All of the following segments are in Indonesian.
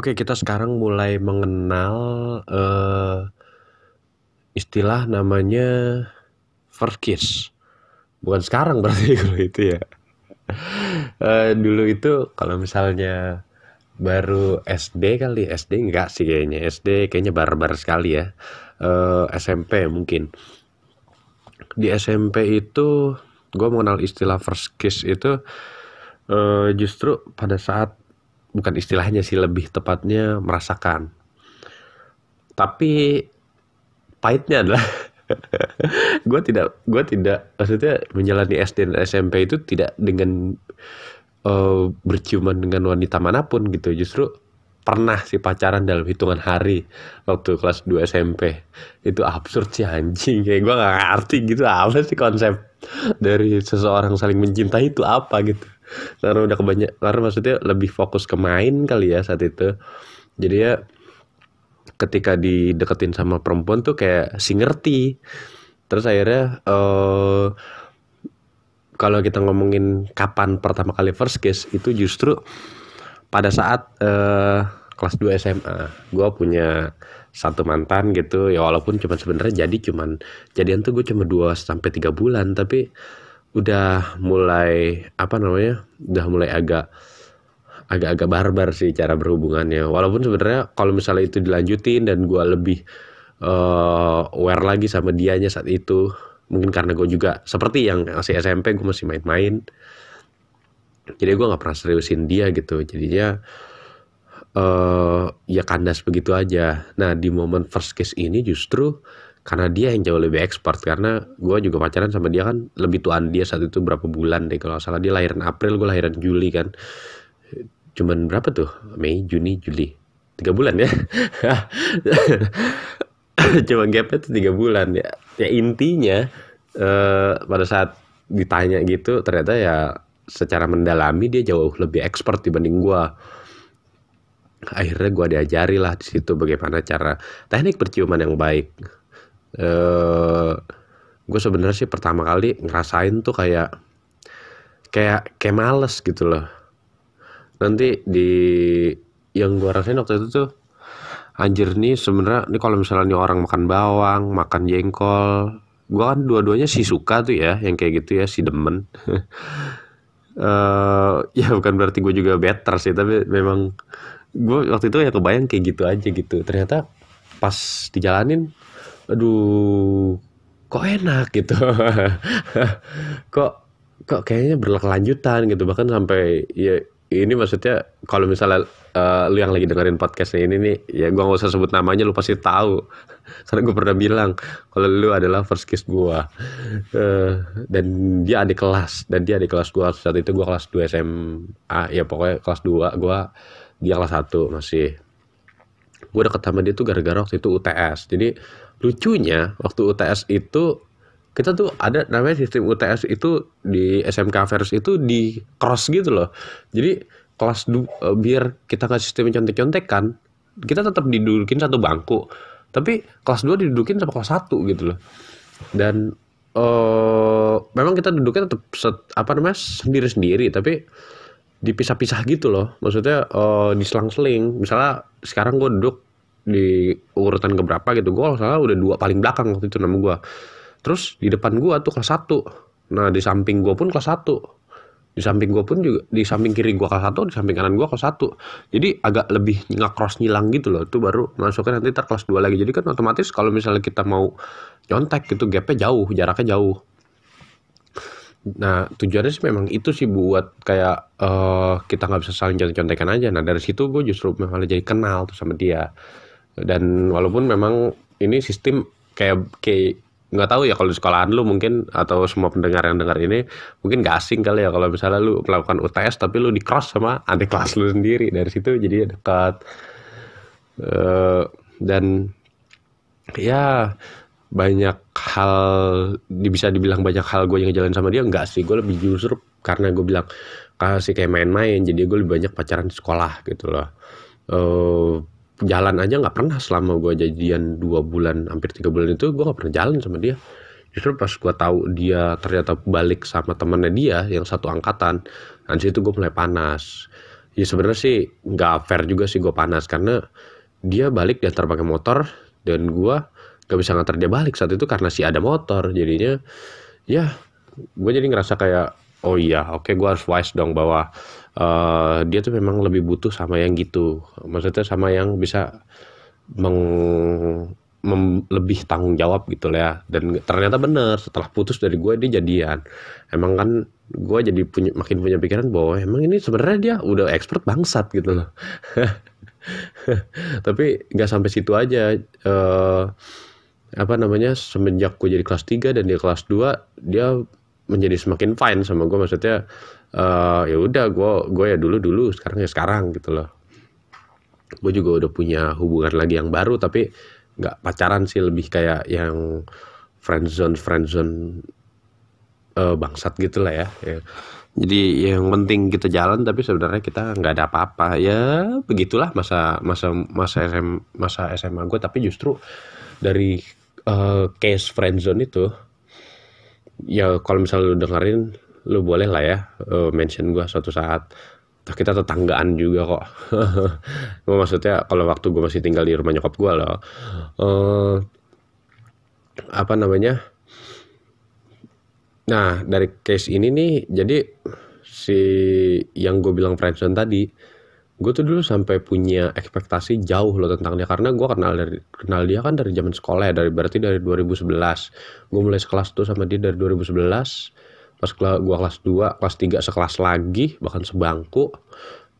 Oke, kita sekarang mulai mengenal eh, istilah namanya first kiss. Bukan sekarang berarti kalau itu ya. Eh, dulu itu kalau misalnya baru SD kali, SD enggak sih kayaknya. SD kayaknya barbar sekali ya. Eh, SMP mungkin. Di SMP itu gue mengenal istilah first kiss itu eh, justru pada saat bukan istilahnya sih lebih tepatnya merasakan. Tapi pahitnya adalah gue tidak gue tidak maksudnya menjalani SD dan SMP itu tidak dengan uh, berciuman dengan wanita mana pun gitu. Justru pernah sih pacaran dalam hitungan hari waktu kelas 2 SMP itu absurd sih anjing. Kayak gue gak ngerti gitu apa sih konsep dari seseorang saling mencintai itu apa gitu karena udah kebanyak karena maksudnya lebih fokus ke main kali ya saat itu. Jadi ya ketika dideketin sama perempuan tuh kayak si ngerti. Terus akhirnya uh, kalau kita ngomongin kapan pertama kali first kiss itu justru pada saat uh, kelas 2 SMA gue punya satu mantan gitu ya walaupun cuma sebenarnya jadi cuman jadian tuh gue cuma 2 sampai tiga bulan tapi udah mulai apa namanya udah mulai agak agak-agak barbar sih cara berhubungannya. Walaupun sebenarnya kalau misalnya itu dilanjutin dan gue lebih uh, aware lagi sama dianya saat itu mungkin karena gue juga seperti yang masih SMP gue masih main-main. Jadi gue nggak pernah seriusin dia gitu. Jadinya uh, ya kandas begitu aja. Nah di momen first kiss ini justru karena dia yang jauh lebih expert karena gue juga pacaran sama dia kan lebih tuaan dia saat itu berapa bulan deh kalau salah. Dia lahiran April gue lahiran Juli kan. Cuman berapa tuh? Mei Juni Juli. Tiga bulan ya? Cuma gapnya tuh tiga bulan ya. Ya intinya eh, pada saat ditanya gitu ternyata ya secara mendalami dia jauh lebih expert dibanding gue akhirnya gue diajari lah di situ bagaimana cara teknik perciuman yang baik uh, gue sebenarnya sih pertama kali ngerasain tuh kayak kayak kayak males gitu loh. Nanti di yang gue rasain waktu itu tuh anjir nih sebenarnya nih kalau misalnya nih orang makan bawang makan jengkol gue kan dua-duanya sih suka tuh ya yang kayak gitu ya si demen. Uh, ya bukan berarti gue juga better sih tapi memang gue waktu itu ya kebayang kayak gitu aja gitu. Ternyata pas dijalanin aduh kok enak gitu? Kok kok kayaknya berkelanjutan gitu. Bahkan sampai ya ini maksudnya kalau misalnya uh, lu yang lagi dengerin podcastnya ini nih ya gua nggak usah sebut namanya lu pasti tahu. Karena gue pernah bilang kalau lu adalah first kiss gua. Uh, dan dia adik kelas dan dia adik kelas gua. Saat itu gua kelas 2 SMA ya pokoknya kelas 2 gua dia kelas 1 masih. Gue deket sama dia tuh gara-gara waktu itu UTS jadi lucunya waktu UTS itu kita tuh ada namanya sistem UTS itu di SMK Vers itu di cross gitu loh. Jadi kelas du, uh, biar kita nggak sistem contek kan kita tetap didudukin satu bangku. Tapi kelas 2 didudukin sama kelas 1 gitu loh. Dan uh, memang kita duduknya tetap set, apa namanya sendiri-sendiri tapi dipisah-pisah gitu loh. Maksudnya uh, diselang-seling misalnya sekarang gue duduk di urutan keberapa gitu. Gue salah udah dua paling belakang waktu itu nama gue terus di depan gue tuh kelas satu. Nah di samping gue pun kelas satu. Di samping gue pun juga di samping kiri gue kelas satu di samping kanan gue kelas satu. Jadi agak lebih nggak cross nyilang gitu loh. Itu baru masuknya nanti ter kelas dua lagi. Jadi kan otomatis kalau misalnya kita mau nyontek gitu gapnya jauh jaraknya jauh. Nah tujuannya sih memang itu sih buat kayak uh, kita nggak bisa saling contek-contekan aja. Nah dari situ gue justru malah jadi kenal tuh sama dia. Dan walaupun memang ini sistem kayak kayak nggak tahu ya kalau di sekolahan lu mungkin atau semua pendengar yang dengar ini mungkin gak asing kali ya kalau misalnya lu melakukan UTS tapi lu di cross sama adik kelas lu sendiri. Dari situ jadi dekat. Uh, dan ya banyak hal bisa dibilang banyak hal gue yang jalan sama dia enggak sih. Gue lebih justru karena gue bilang kasih kayak main-main jadi gue lebih banyak pacaran di sekolah gitu loh. Uh, jalan aja nggak pernah selama gue jadian dua bulan hampir tiga bulan itu gue nggak pernah jalan sama dia. Justru pas gue tahu dia ternyata balik sama temennya dia yang satu angkatan dan situ gue mulai panas. Ya sebenarnya sih nggak fair juga sih gue panas karena dia balik dia pakai motor dan gue gak bisa nganter dia balik. Saat itu karena si ada motor jadinya ya gue jadi ngerasa kayak oh iya oke okay, gue harus wise dong bahwa uh, dia tuh memang lebih butuh sama yang gitu. Maksudnya sama yang bisa meng mem, lebih tanggung jawab gitu lah ya. Dan ternyata bener setelah putus dari gue dia jadian. Emang kan gue jadi punya makin punya pikiran bahwa emang ini sebenarnya dia udah expert bangsat gitu loh. Tapi nggak sampai situ aja. Uh, apa namanya semenjak gue jadi kelas 3 dan dia kelas 2 dia menjadi semakin fine sama gue maksudnya uh, ya udah gue gue ya dulu dulu sekarang ya sekarang gitu loh. Gue juga udah punya hubungan lagi yang baru tapi nggak pacaran sih. Lebih kayak yang friendzone friendzone uh, bangsat gitu lah ya, ya. Jadi yang penting kita jalan tapi sebenarnya kita nggak ada apa-apa. Ya begitulah masa masa masa SM masa SMA gue tapi justru dari uh, case friendzone itu ya kalau misalnya lu dengerin lu boleh lah ya uh, mention gue suatu saat. Kita tetanggaan juga kok. Maksudnya kalau waktu gue masih tinggal di rumah nyokap gue loh uh, apa namanya? Nah dari case ini nih jadi si yang gue bilang friendzone tadi gue tuh dulu sampai punya ekspektasi jauh loh tentang dia karena gue kenal dari kenal dia kan dari zaman sekolah ya dari berarti dari 2011 gue mulai sekelas tuh sama dia dari 2011 pas gue kelas 2 kelas 3 sekelas lagi bahkan sebangku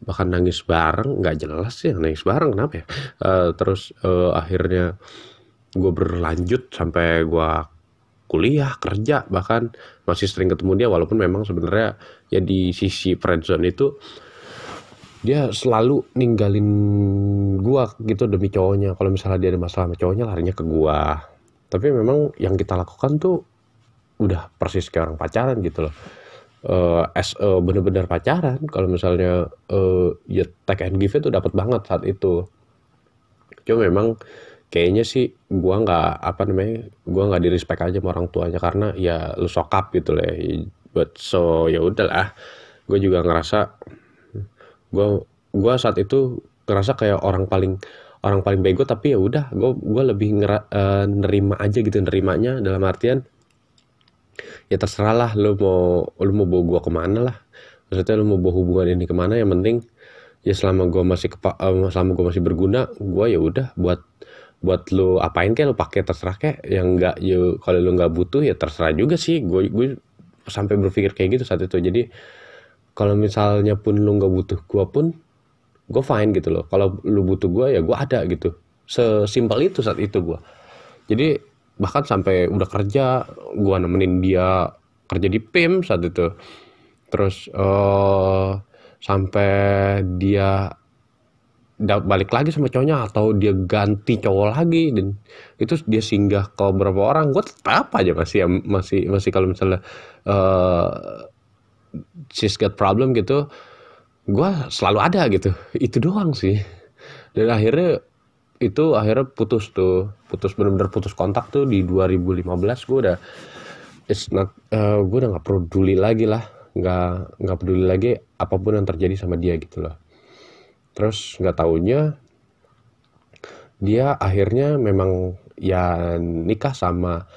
bahkan nangis bareng nggak jelas sih nangis bareng kenapa ya? Uh, terus uh, akhirnya gue berlanjut sampai gue kuliah kerja bahkan masih sering ketemu dia walaupun memang sebenarnya ya di sisi friendzone itu dia selalu ninggalin gua gitu demi cowoknya. Kalau misalnya dia ada masalah sama cowoknya larinya ke gua. Tapi memang yang kita lakukan tuh udah persis kayak orang pacaran gitu loh. Uh, as uh, bener-bener pacaran kalau misalnya uh, ya take and give itu dapat banget saat itu. Cuma memang kayaknya sih gua nggak apa namanya gua nggak di aja sama orang tuanya karena ya lu sokap gitu loh ya. but so ya udahlah. Gue juga ngerasa gue gue saat itu ngerasa kayak orang paling orang paling bego tapi ya udah gue gue lebih ngera, uh, nerima aja gitu nerimanya dalam artian ya terserah lah lo mau lo mau bawa gue ke mana lah. Maksudnya lo mau bawa hubungan ini ke mana yang penting ya selama gue masih kepa, uh, selama gue masih berguna gue ya udah buat buat lo apain kayak lo pakai terserah kayak yang enggak ya kalau lo nggak butuh ya terserah juga sih. Gue gue sampai berpikir kayak gitu saat itu. Jadi kalau misalnya pun lu nggak butuh gue pun gue fine gitu loh. Kalau lu butuh gue ya gue ada gitu. Sesimpel itu saat itu gue jadi bahkan sampai udah kerja gue nemenin dia kerja di PIM saat itu. Terus uh, sampai dia balik lagi sama cowoknya atau dia ganti cowok lagi dan itu dia singgah ke beberapa orang gue tetap aja masih masih masih kalau misalnya uh, she's got problem gitu gue selalu ada gitu. Itu doang sih. Dan akhirnya itu akhirnya putus tuh. Putus bener-bener putus kontak tuh di 2015 gue udah it's not uh, gue udah nggak peduli lagi lah. Nggak nggak peduli lagi apa pun yang terjadi sama dia gitu loh. Terus nggak taunya dia akhirnya memang ya nikah sama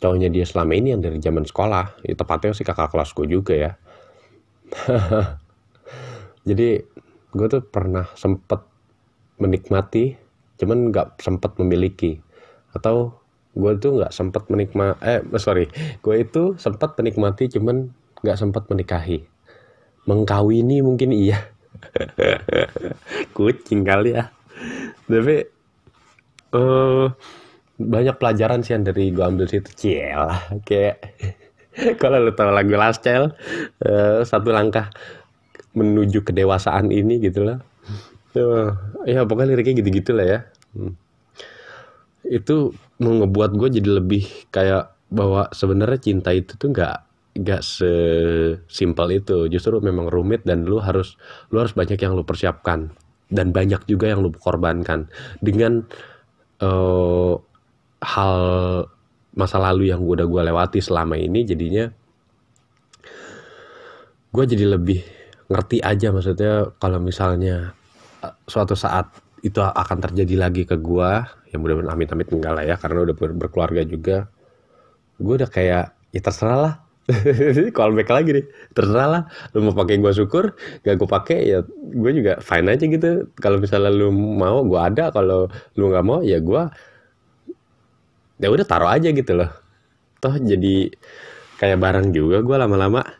cowoknya dia selama ini yang dari zaman sekolah. Ya, tepatnya sih kakak kelasku juga ya jadi gue tuh pernah sempet menikmati cuman nggak sempet memiliki. Atau gue tuh nggak sempet menikmati eh sorry. Gue itu sempat menikmati cuman nggak sempet menikahi. Mengkawini mungkin iya. Kucing kali ya. Tapi uh, banyak pelajaran sih yang dari gue ambil situ. Ciel kayak kalau lu tahu lagu Last Child uh, satu langkah menuju kedewasaan ini gitu lah. Uh, ya pokoknya liriknya gitu-gitu lah ya. Hmm. itu mau ngebuat gue jadi lebih kayak bahwa sebenarnya cinta itu tuh nggak nggak sesimpel itu. Justru memang rumit dan lu harus lu harus banyak yang lu persiapkan. Dan banyak juga yang lu korbankan. Dengan uh, hal masa lalu yang udah gue lewati selama ini jadinya gue jadi lebih ngerti aja maksudnya kalau misalnya eh, suatu saat itu akan terjadi lagi ke gue yang mudah-mudahan amit-amit enggak lah ya karena udah ber berkeluarga juga gue udah kayak ya terserah lah. Back lagi nih. Terserah lah lu mau pakai gue syukur gak gue pakai ya gue juga fine aja gitu. Kalau misalnya lu mau gue ada. Kalau lu nggak mau ya gue ya udah taruh aja gitu loh. Toh jadi kayak barang juga gue lama-lama